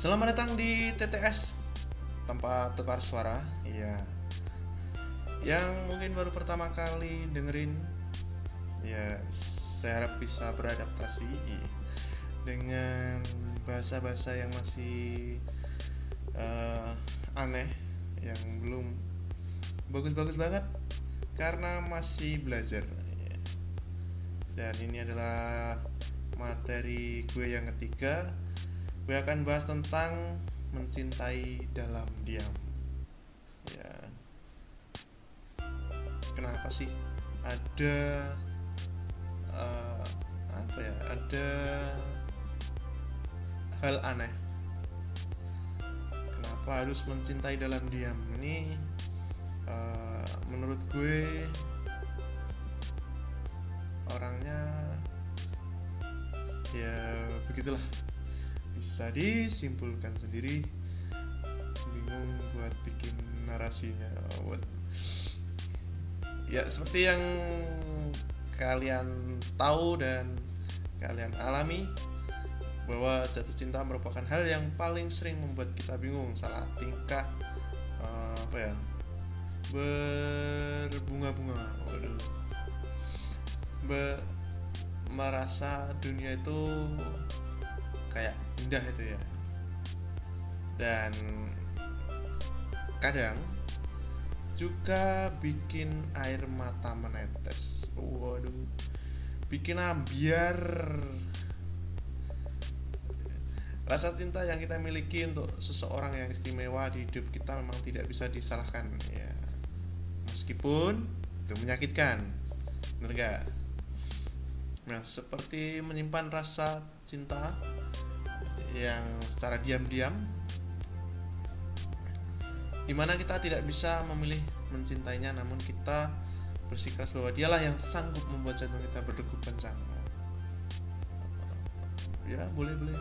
Selamat datang di TTS tempat tukar suara. Iya. Yang mungkin baru pertama kali dengerin ya saya harap bisa beradaptasi dengan bahasa-bahasa yang masih uh, aneh yang belum bagus-bagus banget karena masih belajar dan ini adalah materi gue yang ketiga gue akan bahas tentang mencintai dalam diam. Ya. Kenapa sih? Ada uh, apa ya? Ada hal aneh. Kenapa harus mencintai dalam diam ini? Uh, menurut gue orangnya ya begitulah bisa disimpulkan sendiri. Bingung buat bikin narasinya buat ya seperti yang kalian tahu dan kalian alami bahwa jatuh cinta merupakan hal yang paling sering membuat kita bingung. Salah tingkah uh, apa ya berbunga-bunga. Waduh. Be merasa dunia itu kayak indah itu ya. Dan kadang juga bikin air mata menetes. Waduh. Bikin ambiar. Rasa cinta yang kita miliki untuk seseorang yang istimewa di hidup kita memang tidak bisa disalahkan ya. Meskipun itu menyakitkan. Benar gak nah seperti menyimpan rasa cinta yang secara diam-diam di mana kita tidak bisa memilih mencintainya namun kita bersikeras bahwa dialah yang sanggup membuat jantung kita berdegup kencang ya boleh boleh.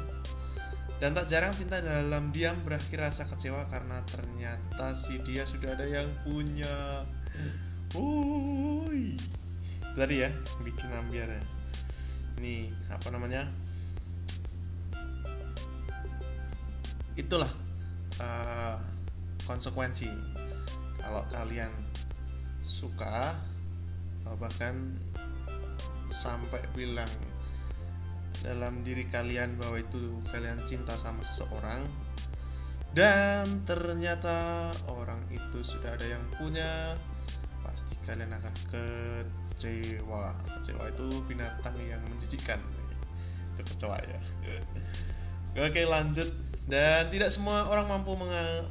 Dan tak jarang cinta dalam diam berakhir rasa kecewa karena ternyata si dia sudah ada yang punya. Wuih. tadi ya bikin ambiar ya. Ini apa namanya itulah uh, konsekuensi. Kalau kalian suka atau bahkan sampai bilang dalam diri kalian bahwa itu kalian cinta sama seseorang dan ternyata orang itu sudah ada yang punya pasti kalian akan kecewa. Kecewa itu binatang yang menjijikkan itu kecewa ya. Oke lanjut dan tidak semua orang mampu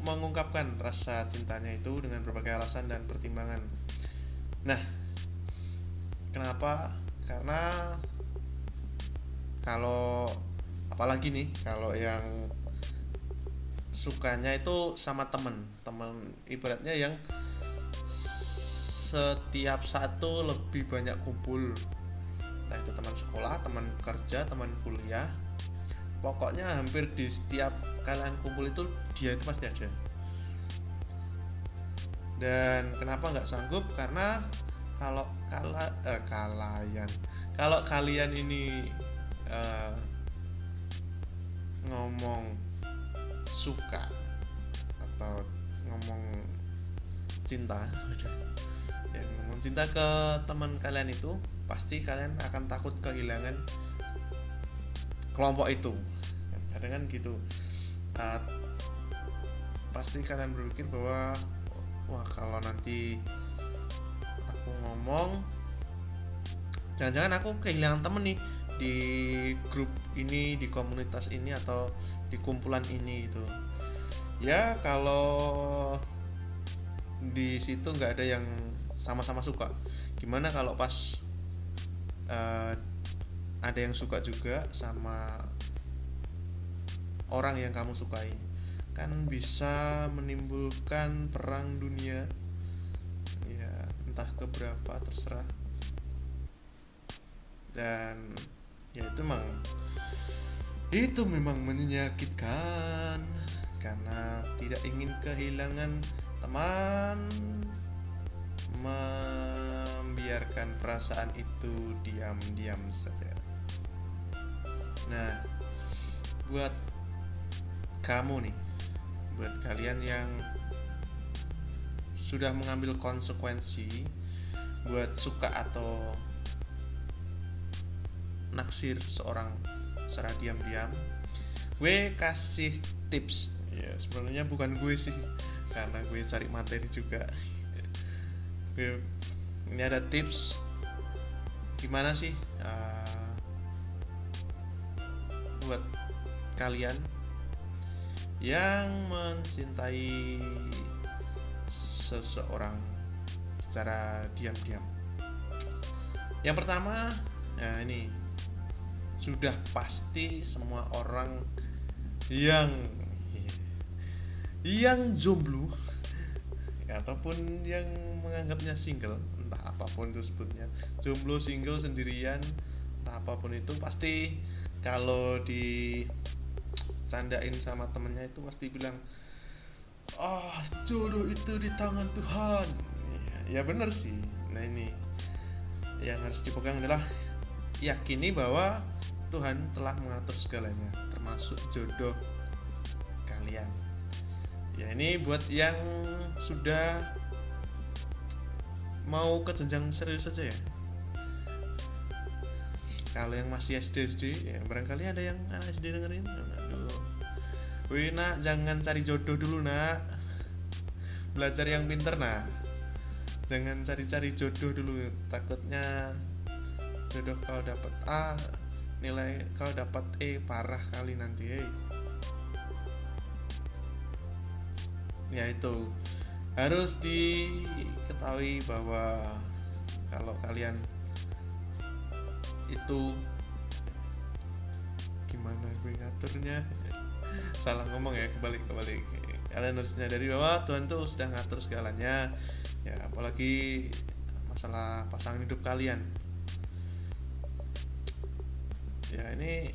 mengungkapkan rasa cintanya itu dengan berbagai alasan dan pertimbangan. Nah, kenapa? Karena kalau apalagi nih kalau yang sukanya itu sama temen temen ibaratnya yang setiap satu lebih banyak kumpul nah itu teman sekolah teman kerja teman kuliah pokoknya hampir di setiap kalian kumpul itu dia itu pasti ada. Dan kenapa nggak sanggup? Karena kalau kala eh, kalian kalau kalian ini eh, ngomong suka atau ngomong cinta ya, ngomong cinta ke teman kalian itu pasti kalian akan takut kehilangan kelompok itu. Kadang kan gitu. Uh, pasti kalian berpikir bahwa wah kalau nanti aku ngomong jangan-jangan aku kehilangan temen nih di grup ini di komunitas ini atau di kumpulan ini gitu. Ya kalau di situ nggak ada yang sama-sama suka. Gimana kalau pas uh, ada yang suka juga sama orang yang kamu sukai. Kan bisa menimbulkan perang dunia. Ya entah keberapa terserah. Dan ya itu memang itu memang menyakitkan. Karena tidak ingin kehilangan teman. Membiarkan perasaan itu diam-diam saja Nah, buat kamu nih buat kalian yang sudah mengambil konsekuensi buat suka atau naksir seorang secara diam-diam gue kasih tips. Ya sebenarnya bukan gue sih karena gue cari materi juga. Ini ada tips gimana sih uh, buat kalian yang mencintai seseorang secara diam-diam. Yang pertama, ya ini sudah pasti semua orang yang yang jomblo ataupun yang menganggapnya single entah apa pun itu sebutnya jomblo single sendirian entah apa pun itu pasti kalau di candain sama temennya itu pasti bilang ah oh, jodoh itu di tangan Tuhan. Ya, ya benar sih. Nah ini yang harus dipegang adalah yakini bahwa Tuhan telah mengatur segalanya termasuk jodoh kalian. Ya ini buat yang sudah mau ke jenjang serius saja ya kalau yang masih SD SD ya barangkali ada yang anak SD dengerin. Aduh Wih nak jangan cari jodoh dulu nak. Belajar yang pinter nak. Jangan cari-cari jodoh dulu takutnya jodoh kau dapat A nilai kau dapat E parah kali nanti hey. ya itu. Harus diketahui bahwa kalau kalian itu gimana gue ngaturnya? Salah ngomong ya kebalik kebalik. Kalian harus menyadari bahwa Tuhan tuh sudah ngatur segalanya. Ya apalagi masalah pasangan hidup kalian. Ya ini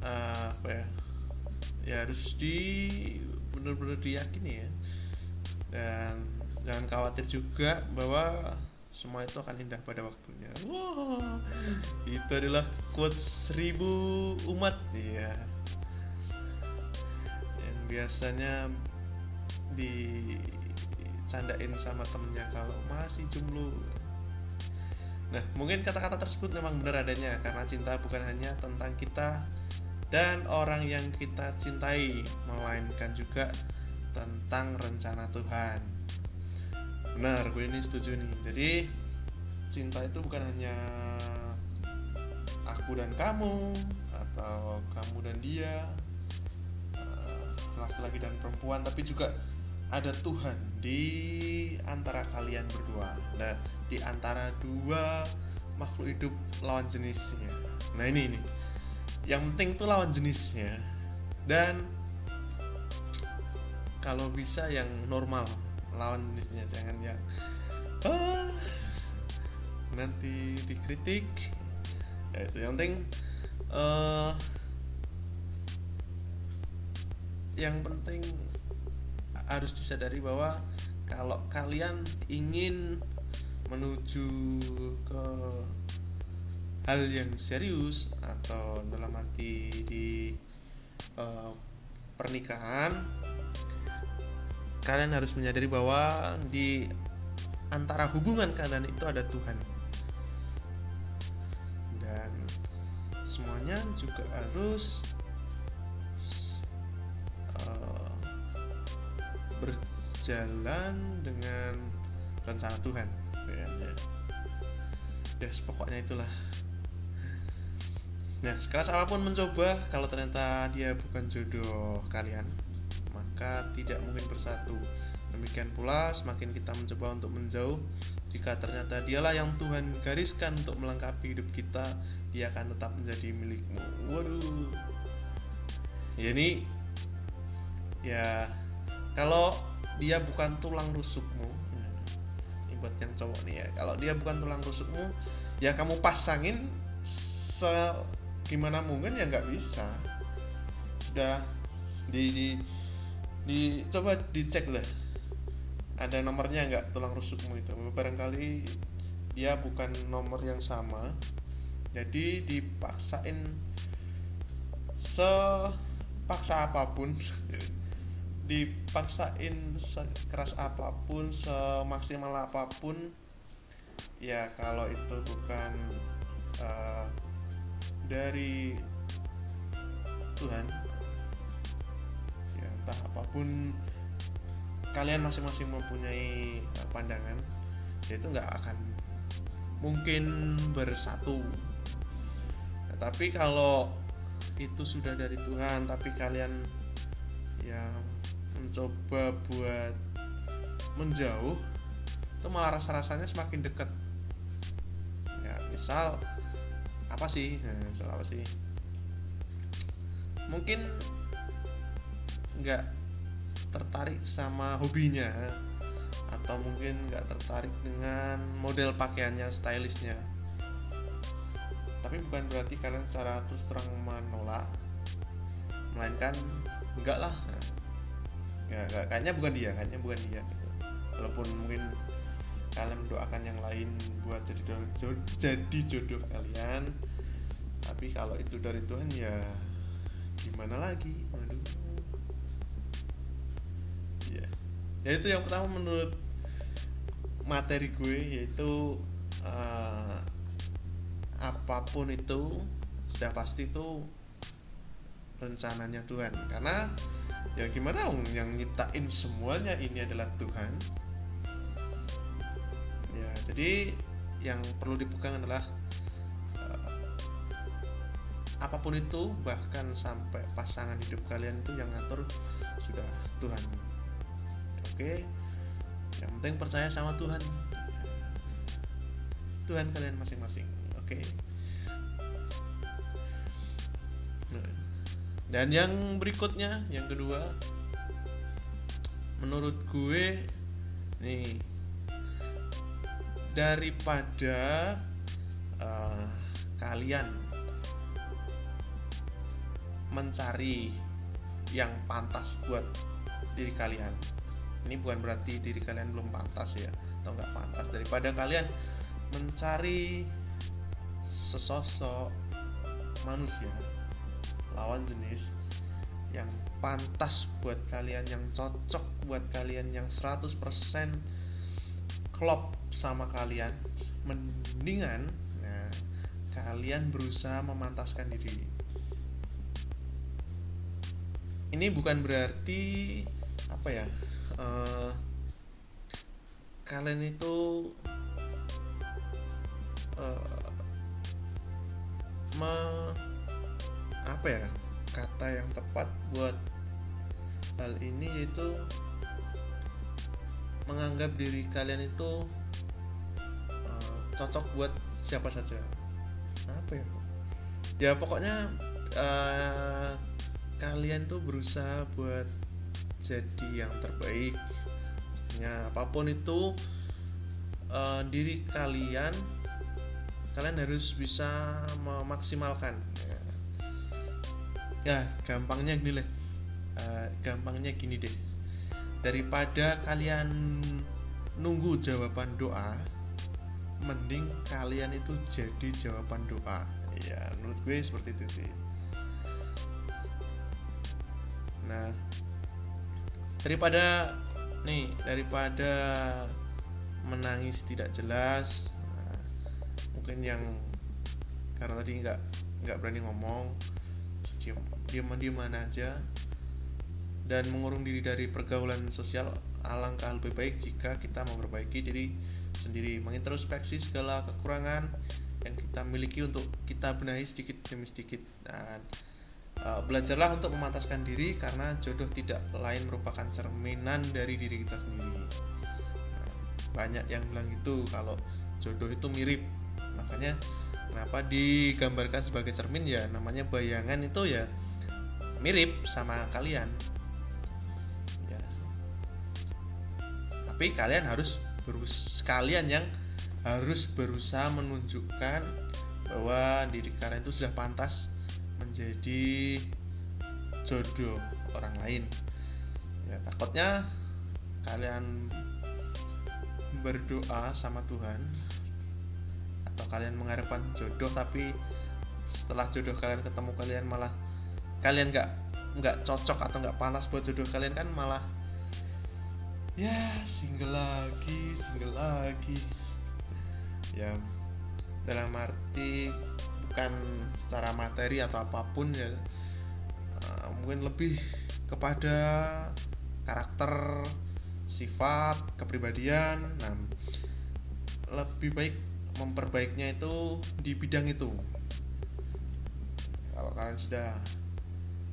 uh, apa ya? Ya harus di benar-benar diyakini ya. Dan jangan khawatir juga bahwa semua itu akan indah pada waktunya. Wow. Itu adalah quote seribu umat. Ya yang biasanya dicandain sama temennya kalau masih jomblo. Nah, mungkin kata-kata tersebut memang benar adanya karena cinta bukan hanya tentang kita dan orang yang kita cintai, melainkan juga tentang rencana Tuhan. Benar, gue ini setuju nih. Jadi cinta itu bukan hanya aku dan kamu atau kamu dan dia, eh, laki-laki dan perempuan, tapi juga ada Tuhan di antara kalian berdua. Nah, di antara dua makhluk hidup lawan jenisnya. Nah, ini ini yang penting tuh lawan jenisnya dan kalau bisa yang normal lawan jenisnya jangan yang ah, nanti dikritik. Ya itu yang penting uh, yang penting harus disadari bahwa kalau kalian ingin menuju ke hal yang serius atau dalam arti di uh, pernikahan kalian harus menyadari bahwa di antara hubungan kalian itu ada Tuhan dan semuanya juga harus uh, berjalan dengan rencana Tuhan ya, ya. ya pokoknya itulah Nah, sekeras apa pun mencoba, kalau ternyata dia bukan jodoh kalian, maka tidak mungkin bersatu. Demikian pula, semakin kita mencoba untuk menjauh, jika ternyata dialah yang Tuhan gariskan untuk melengkapi hidup kita, dia akan tetap menjadi milikmu. Waduh. Ya ini ya kalau dia bukan tulang rusukmu, ini buat yang cowok nih ya. Kalau dia bukan tulang rusukmu, ya kamu pasangin se gimana mungkin ya nggak bisa sudah di, di di coba dicek lah. Ada nomornya nggak tulang rusukmu itu? Barangkali dia bukan nomor yang sama. Jadi dipaksain se dipaksa apa pun dipaksain sekeras apa pun semaksimal apa pun ya kalau itu bukan uh, dari Tuhan apa pun kalian masing-masing mempunyai uh, pandangan ya itu nggak akan mungkin bersatu. Nah, tapi kalau itu sudah dari Tuhan tapi kalian yang mencoba buat menjauh itu malah rasa-rasanya semakin dekat ya misal apa sih? Nah, misal apa sih? Mungkin nggak tertarik sama hobinya atau mungkin nggak tertarik dengan model pakaiannya stylishnya tapi bukan berarti kalian secara terus terang menolak melainkan enggak lah. Ya kayaknya bukan dia kayaknya bukan dia. Walaupun mungkin kalian mendoakan yang lain buat jadi jodoh, jadi jodoh kalian tapi kalau itu dari Tuhan ya gimana lagi ya itu yang pertama menurut materi gue yaitu uh, apa pun itu sudah pasti itu rencananya Tuhan. Karena ya gimana dong yang nyiptain semuanya ini adalah Tuhan. Ya jadi yang perlu dipegang adalah uh, apa pun itu bahkan sampai pasangan hidup kalian itu yang ngatur sudah Tuhan oke. Yang penting percaya sama Tuhan. Tuhan kalian masing-masing. Oke. Dan yang berikutnya yang kedua menurut gue nih daripada uh, kalian mencari yang pantas buat diri kalian ini bukan berarti diri kalian belum pantas ya atau nggak pantas. Daripada kalian mencari sesosok manusia lawan jenis yang pantas buat kalian yang cocok buat kalian yang 100% klop sama kalian mendingan nah, kalian berusaha memantaskan diri. Ini bukan berarti apa ya uh, kalian itu uh, me apa ya kata yang tepat buat hal ini yaitu menganggap diri kalian itu uh, cocok buat siapa saja. Apa ya? Ya pokoknya uh, kalian tuh berusaha buat jadi yang terbaik. Pastinya apa pun itu uh, diri kalian kalian harus bisa memaksimalkan. Ya ya gampangnya gini lah uh, gampangnya gini deh. Daripada kalian nunggu jawaban doa mending kalian itu jadi jawaban doa. Ya menurut gue seperti itu sih. Nah daripada nih daripada menangis tidak jelas nah, mungkin yang karena tadi nggak nggak berani ngomong diam diam-diaman aja. Dan mengurung diri dari pergaulan sosial alangkah lebih baik jika kita memperbaiki diri sendiri. Mengintrospeksi segala kekurangan yang kita miliki untuk kita benahi sedikit demi sedikit. Dan uh, belajarlah untuk memantaskan diri karena jodoh tidak lain merupakan cerminan dari diri kita sendiri banyak yang bilang itu kalau jodoh itu mirip makanya Kenapa digambarkan sebagai cermin ya namanya bayangan itu ya mirip sama kalian. Ya. Tapi kalian harus berus kalian yang harus berusaha menunjukkan bahwa diri kalian itu sudah pantas menjadi jodoh orang lain. Ya takutnya kalian berdoa sama Tuhan atau kalian mengharapkan jodoh tapi setelah jodoh kalian ketemu kalian malah kalian nggak nggak cocok atau nggak panas buat jodoh kalian kan malah ya single lagi single lagi ya dalam arti bukan secara materi atau apa pun ya uh, mungkin lebih kepada karakter sifat kepribadian. Nah lebih baik memperbaiknya itu di bidang itu. Kalau kalian sudah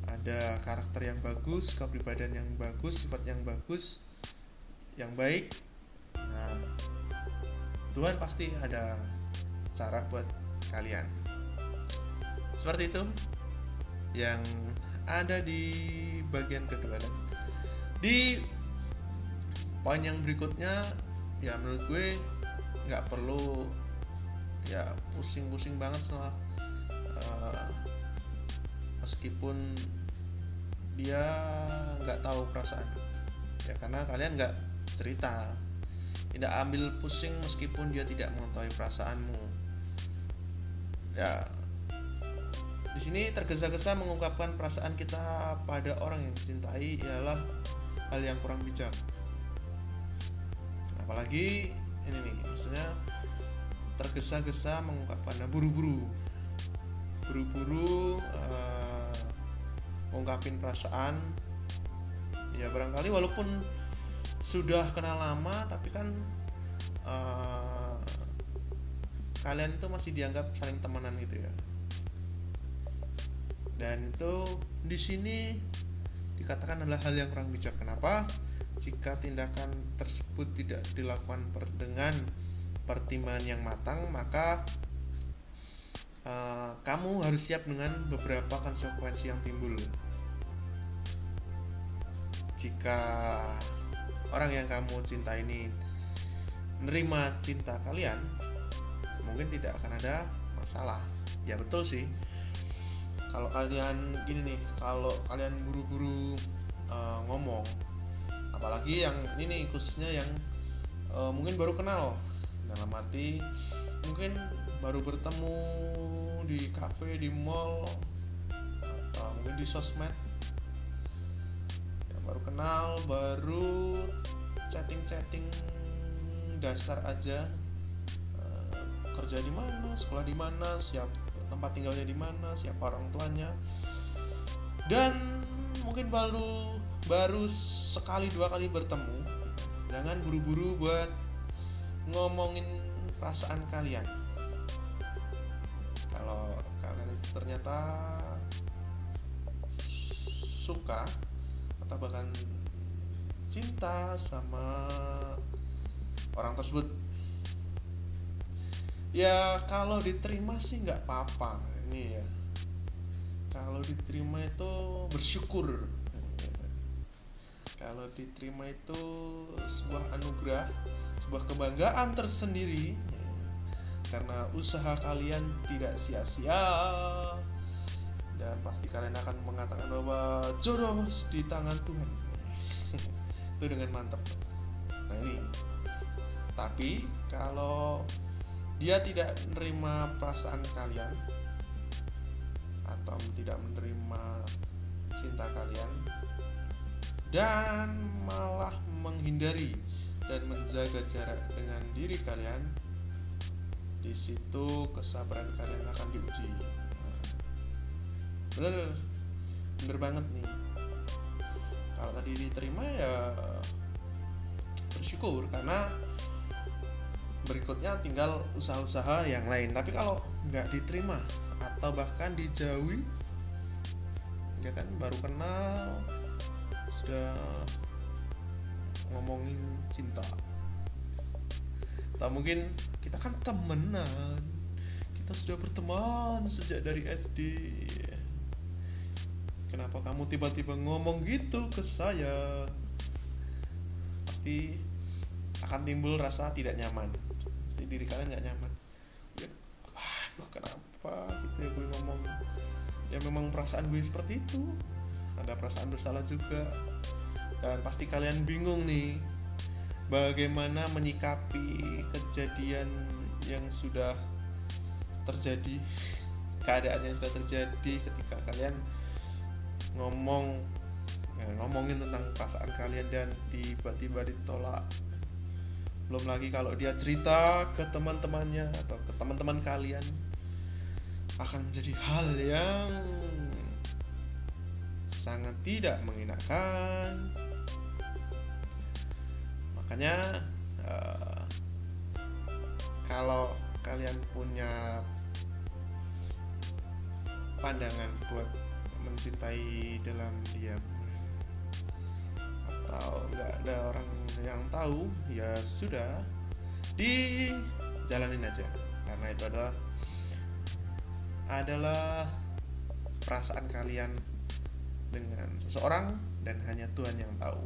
ada karakter yang bagus kepribadian yang bagus sifat yang bagus yang baik nah Tuhan pasti ada cara buat kalian seperti itu. Yang ada di bagian kedua dan di poin yang berikutnya ya menurut gue nggak perlu ya pusing-pusing banget setelah uh, meskipun dia nggak tahu perasaan. Ya karena kalian nggak cerita. Tidak ambil pusing meskipun dia tidak mengetahui perasaanmu. Ya di sini tergesa-gesa mengungkapkan perasaan kita pada orang yang dicintai ialah hal yang kurang bijak. Apalagi ini nih maksudnya tergesa-gesa mengungkapkan nah, buru-buru. Buru-buru uh, mengungkapin perasaan. Ya barangkali walaupun sudah kenal lama tapi kan uh, kalian itu masih dianggap saling temenan gitu ya dan itu di sini dikatakan adalah hal yang kurang bijak. Kenapa? Jika tindakan tersebut tidak dilakukan dengan pertimbangan yang matang maka uh, kamu harus siap dengan beberapa konsekuensi yang timbul. Jika orang yang kamu cinta ini menerima cinta kalian mungkin tidak akan ada masalah. Ya betul sih kalau kalian gini nih kalau kalian buru-buru uh, ngomong apalagi yang ini nih khususnya yang uh, mungkin baru kenal. Dalam arti mungkin baru bertemu di cafe di mall atau mungkin di sosmed. Yang baru kenal baru chatting-chatting dasar aja. Uh, kerja di mana sekolah di mana siap tempat tinggalnya di mana siapa orang tuanya. Dan mungkin baru baru sekali dua kali bertemu. Jangan buru-buru buat ngomongin perasaan kalian. Kalau kalian itu ternyata suka atau bahkan cinta sama orang tersebut ya kalau diterima sih nggak apa-apa ini ya. Kalau diterima itu bersyukur. Kalau diterima itu sebuah anugerah sebuah kebanggaan tersendiri. Karena usaha kalian tidak sia-sia. Dan pasti kalian akan mengatakan bahwa jodoh di tangan Tuhan. Itu dengan mantap. Nah ini. Tapi kalau dia tidak menerima perasaan kalian atau tidak menerima cinta kalian dan malah menghindari dan menjaga jarak dengan diri kalian di situ kesabaran kalian akan diuji. Bener bener banget nih. Kalau tadi diterima ya bersyukur karena berikutnya tinggal usaha-usaha yang lain. Tapi kalau nggak diterima atau bahkan dijauhi ya kan baru kenal sudah ngomongin cinta. Tak mungkin kita kan temenan. Kita sudah berteman sejak dari SD kenapa kamu tiba-tiba ngomong gitu ke saya? Pasti akan timbul rasa tidak nyaman pasti diri kalian nggak nyaman. Ya, aduh kenapa gitu ya gue ngomong? Ya memang perasaan gue seperti itu. Ada perasaan bersalah juga. Dan pasti kalian bingung nih bagaimana menyikapi kejadian yang sudah terjadi keadaan yang sudah terjadi ketika kalian ngomong ya, ngomongin tentang perasaan kalian dan tiba-tiba ditolak belum lagi kalau dia cerita ke teman-temannya atau ke teman-teman kalian akan menjadi hal yang sangat tidak mengenakan. Makanya uh, kalau kalian punya pandangan buat mencintai dalam diam atau nggak ada orang yang tahu ya sudah dijalanin aja karena itu adalah adalah perasaan kalian dengan seseorang dan hanya Tuhan yang tahu.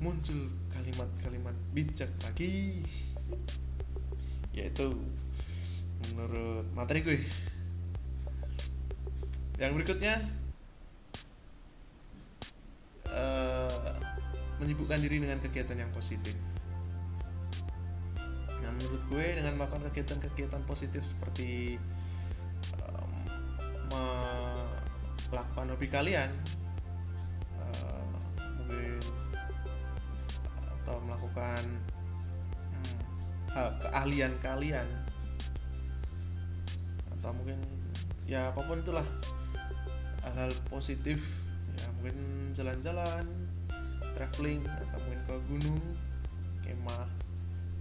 Muncul kalimat-kalimat bijak lagi yaitu menurut materi gue. Yang berikutnya menyibukkan diri dengan kegiatan yang positif. Nah, menurut gue dengan melakukan kegiatan-kegiatan positif seperti um, melakukan hobi kalian, uh, mungkin atau melakukan hmm, keahlian kalian, atau mungkin ya apa pun itulah hal-hal positif ya mungkin jalan-jalan traveling atau mungkin ke gunung kemah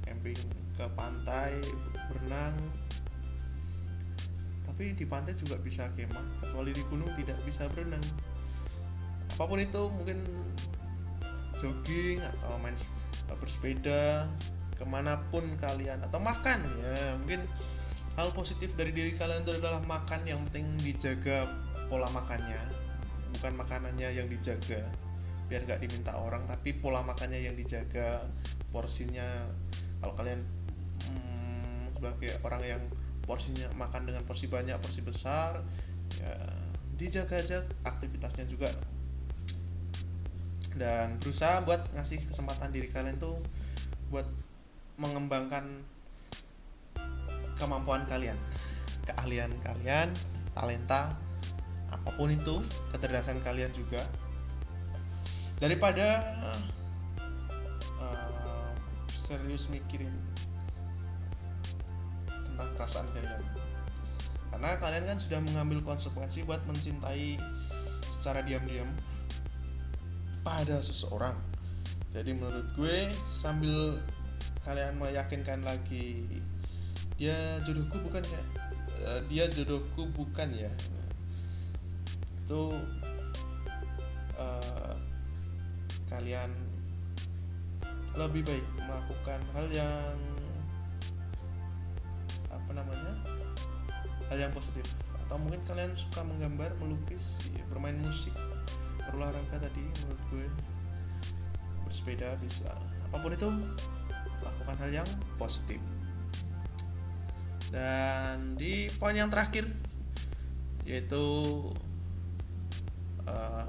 camping ke pantai berenang. Tapi di pantai juga bisa kemah kecuali di gunung tidak bisa berenang. Apa pun itu mungkin jogging atau main bersepeda ke mana pun kalian atau makan ya. Mungkin hal positif dari diri kalian itu adalah makan yang penting dijaga pola makannya bukan makanannya yang dijaga biar nggak diminta orang tapi pola makannya yang dijaga porsinya kalau kalian hmm, sebagai orang yang porsinya makan dengan porsi banyak porsi besar ya dijaga aja aktivitasnya juga dan berusaha buat ngasih kesempatan diri kalian tuh buat mengembangkan kemampuan kalian, keahlian kalian, talenta, apa pun itu, kecerdasan kalian juga. Daripada uh, serius mikirin tentang perasaan kalian. Karena kalian kan sudah mengambil konsekuensi buat mencintai secara diam-diam pada seseorang. Jadi menurut gue sambil kalian meyakinkan lagi dia jodohku bukan ya uh, dia jodohku bukan ya itu uh, kalian lebih baik melakukan hal yang apa namanya hal yang positif. Atau mungkin kalian suka menggambar melukis ya, bermain musik. Berolahraga tadi menurut gue bersepeda bisa. Apa pun itu lakukan hal yang positif. Dan di poin yang terakhir yaitu uh,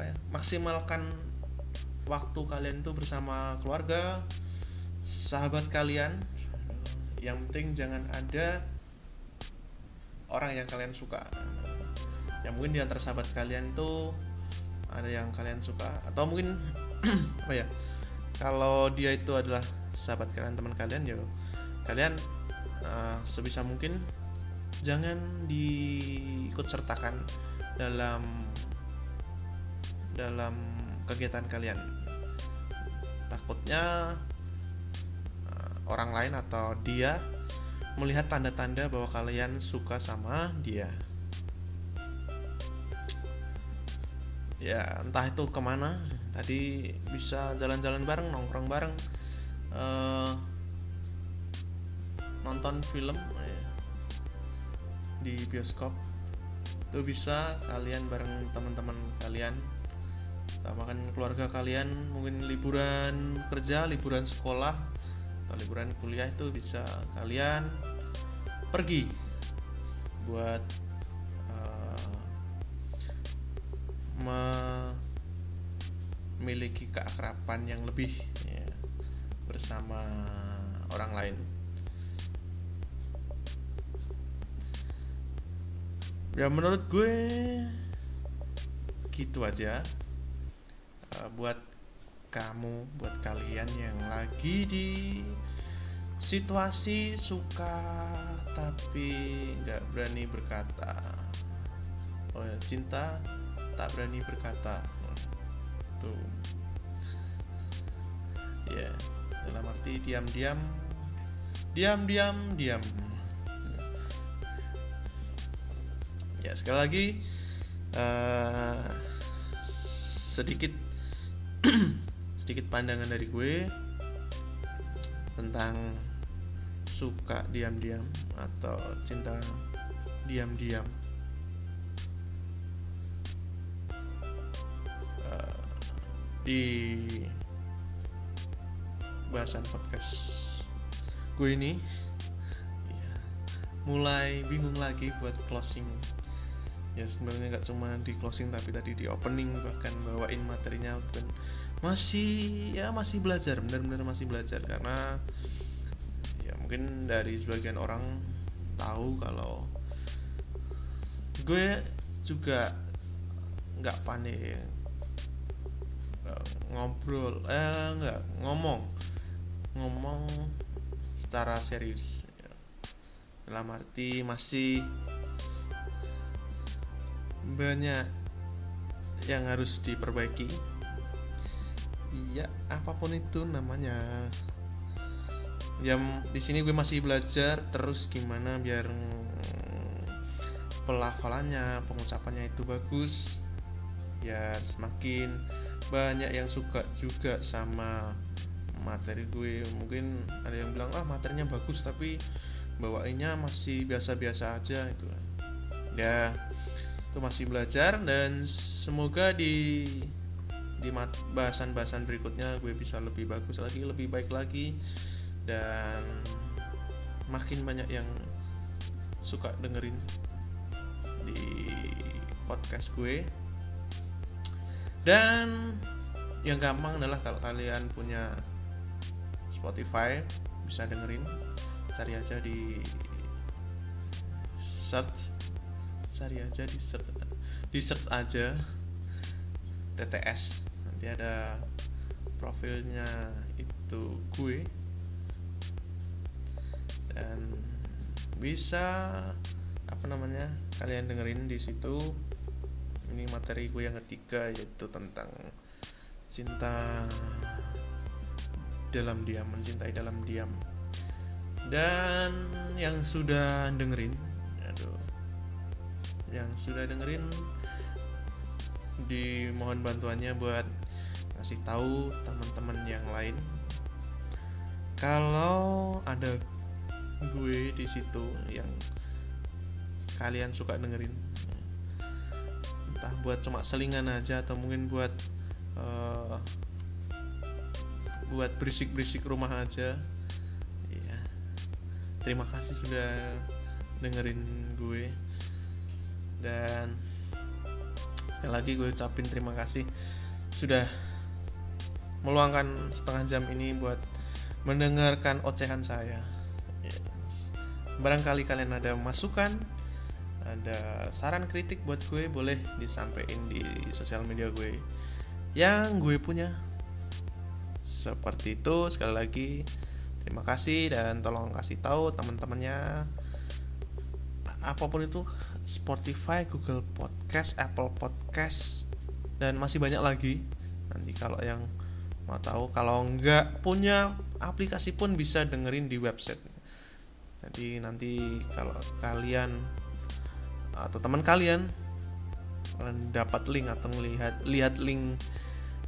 apa ya? Maksimalkan waktu kalian itu bersama keluarga sahabat kalian. Yang penting jangan ada orang yang kalian suka. Yang mungkin di antara sahabat kalian itu ada yang kalian suka. Atau mungkin apa ya? Kalau dia itu adalah sahabat kalian teman kalian ya kalian uh, sebisa mungkin jangan diikut sertakan dalam dalam kegiatan kalian. Takutnya uh, orang lain atau dia melihat tanda-tanda bahwa kalian suka sama dia. Ya entah itu ke mana tadi bisa jalan-jalan bareng nongkrong bareng uh, nonton film eh, di bioskop. Itu bisa kalian bareng teman-teman kalian sama kan keluarga kalian mungkin liburan kerja liburan sekolah atau liburan kuliah itu bisa kalian pergi buat uh, memiliki keakraban yang lebih ya, bersama orang lain. Ya menurut gue gitu aja uh, buat kamu buat kalian yang lagi di situasi suka tapi nggak berani berkata. Oh ya, cinta tak berani berkata. Tuh. Ya yeah. dalam arti diam-diam diam-diam diam. Ya sekali lagi uh, sedikit sedikit pandangan dari gue tentang suka diam-diam atau cinta diam-diam. Uh, di bahasan podcast gue ini ya, mulai bingung lagi buat closing ya sebenarnya nggak cuma di closing tapi tadi di opening bahkan bawain materinya pun masih ya masih belajar benar-benar masih belajar. Karena ya mungkin dari sebagian orang tahu kalau gue juga nggak pandai ngobrol eh nggak ngomong ngomong secara serius dalam arti masih banyak yang harus diperbaiki. Ya apa pun itu namanya. Ya di sini gue masih belajar terus gimana biar pelafalannya pengucapannya itu bagus ya semakin banyak yang suka juga sama materi gue. Mungkin ada yang bilang ah materinya bagus tapi bawainnya masih biasa-biasa aja itu ya itu masih belajar dan semoga di di bahasan-bahasan berikutnya gue bisa lebih bagus lagi lebih baik lagi. Dan makin banyak yang suka dengerin di podcast gue. Dan yang gampang adalah kalau kalian punya Spotify bisa dengerin. Cari aja di search cari aja di search di search aja TTS nanti ada profilnya itu gue. Dan bisa apa namanya kalian dengerin di situ. Ini materi gue yang ketiga yaitu tentang cinta dalam diam mencintai dalam diam. Dan yang sudah dengerin yang sudah dengerin dimohon bantuannya buat ngasih tahu teman-teman yang lain. Kalau ada gue di situ yang kalian suka dengerin entah buat cuma selingan aja atau mungkin buat uh, buat berisik-berisik rumah aja ya terima kasih sudah dengerin gue dan sekali lagi gue ucapin terima kasih sudah meluangkan setengah jam ini buat mendengarkan ocehan saya. Yes. barangkali kalian ada masukan ada saran kritik buat gue boleh disampaikan di sosial media gue. Yang gue punya. Seperti itu sekali lagi terima kasih dan tolong kasih tahu teman-temannya apa pun itu Spotify, Google Podcast, Apple Podcast dan masih banyak lagi. Nanti kalau yang mau tahu kalau nggak punya aplikasi pun bisa dengerin di website. Jadi nanti kalau kalian atau teman kalian dapat link atau melihat lihat link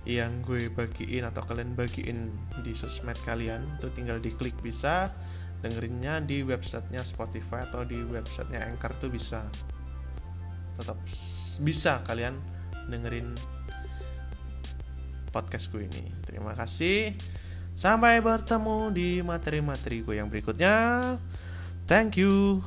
yang gue bagiin atau kalian bagiin di sosmed kalian itu tinggal diklik bisa dengerinnya di websitenya Spotify atau di websitenya Anchor tuh bisa. Tetap bisa kalian dengerin podcast gue ini. Terima kasih. Sampai bertemu di materi-materi gue yang berikutnya. Thank you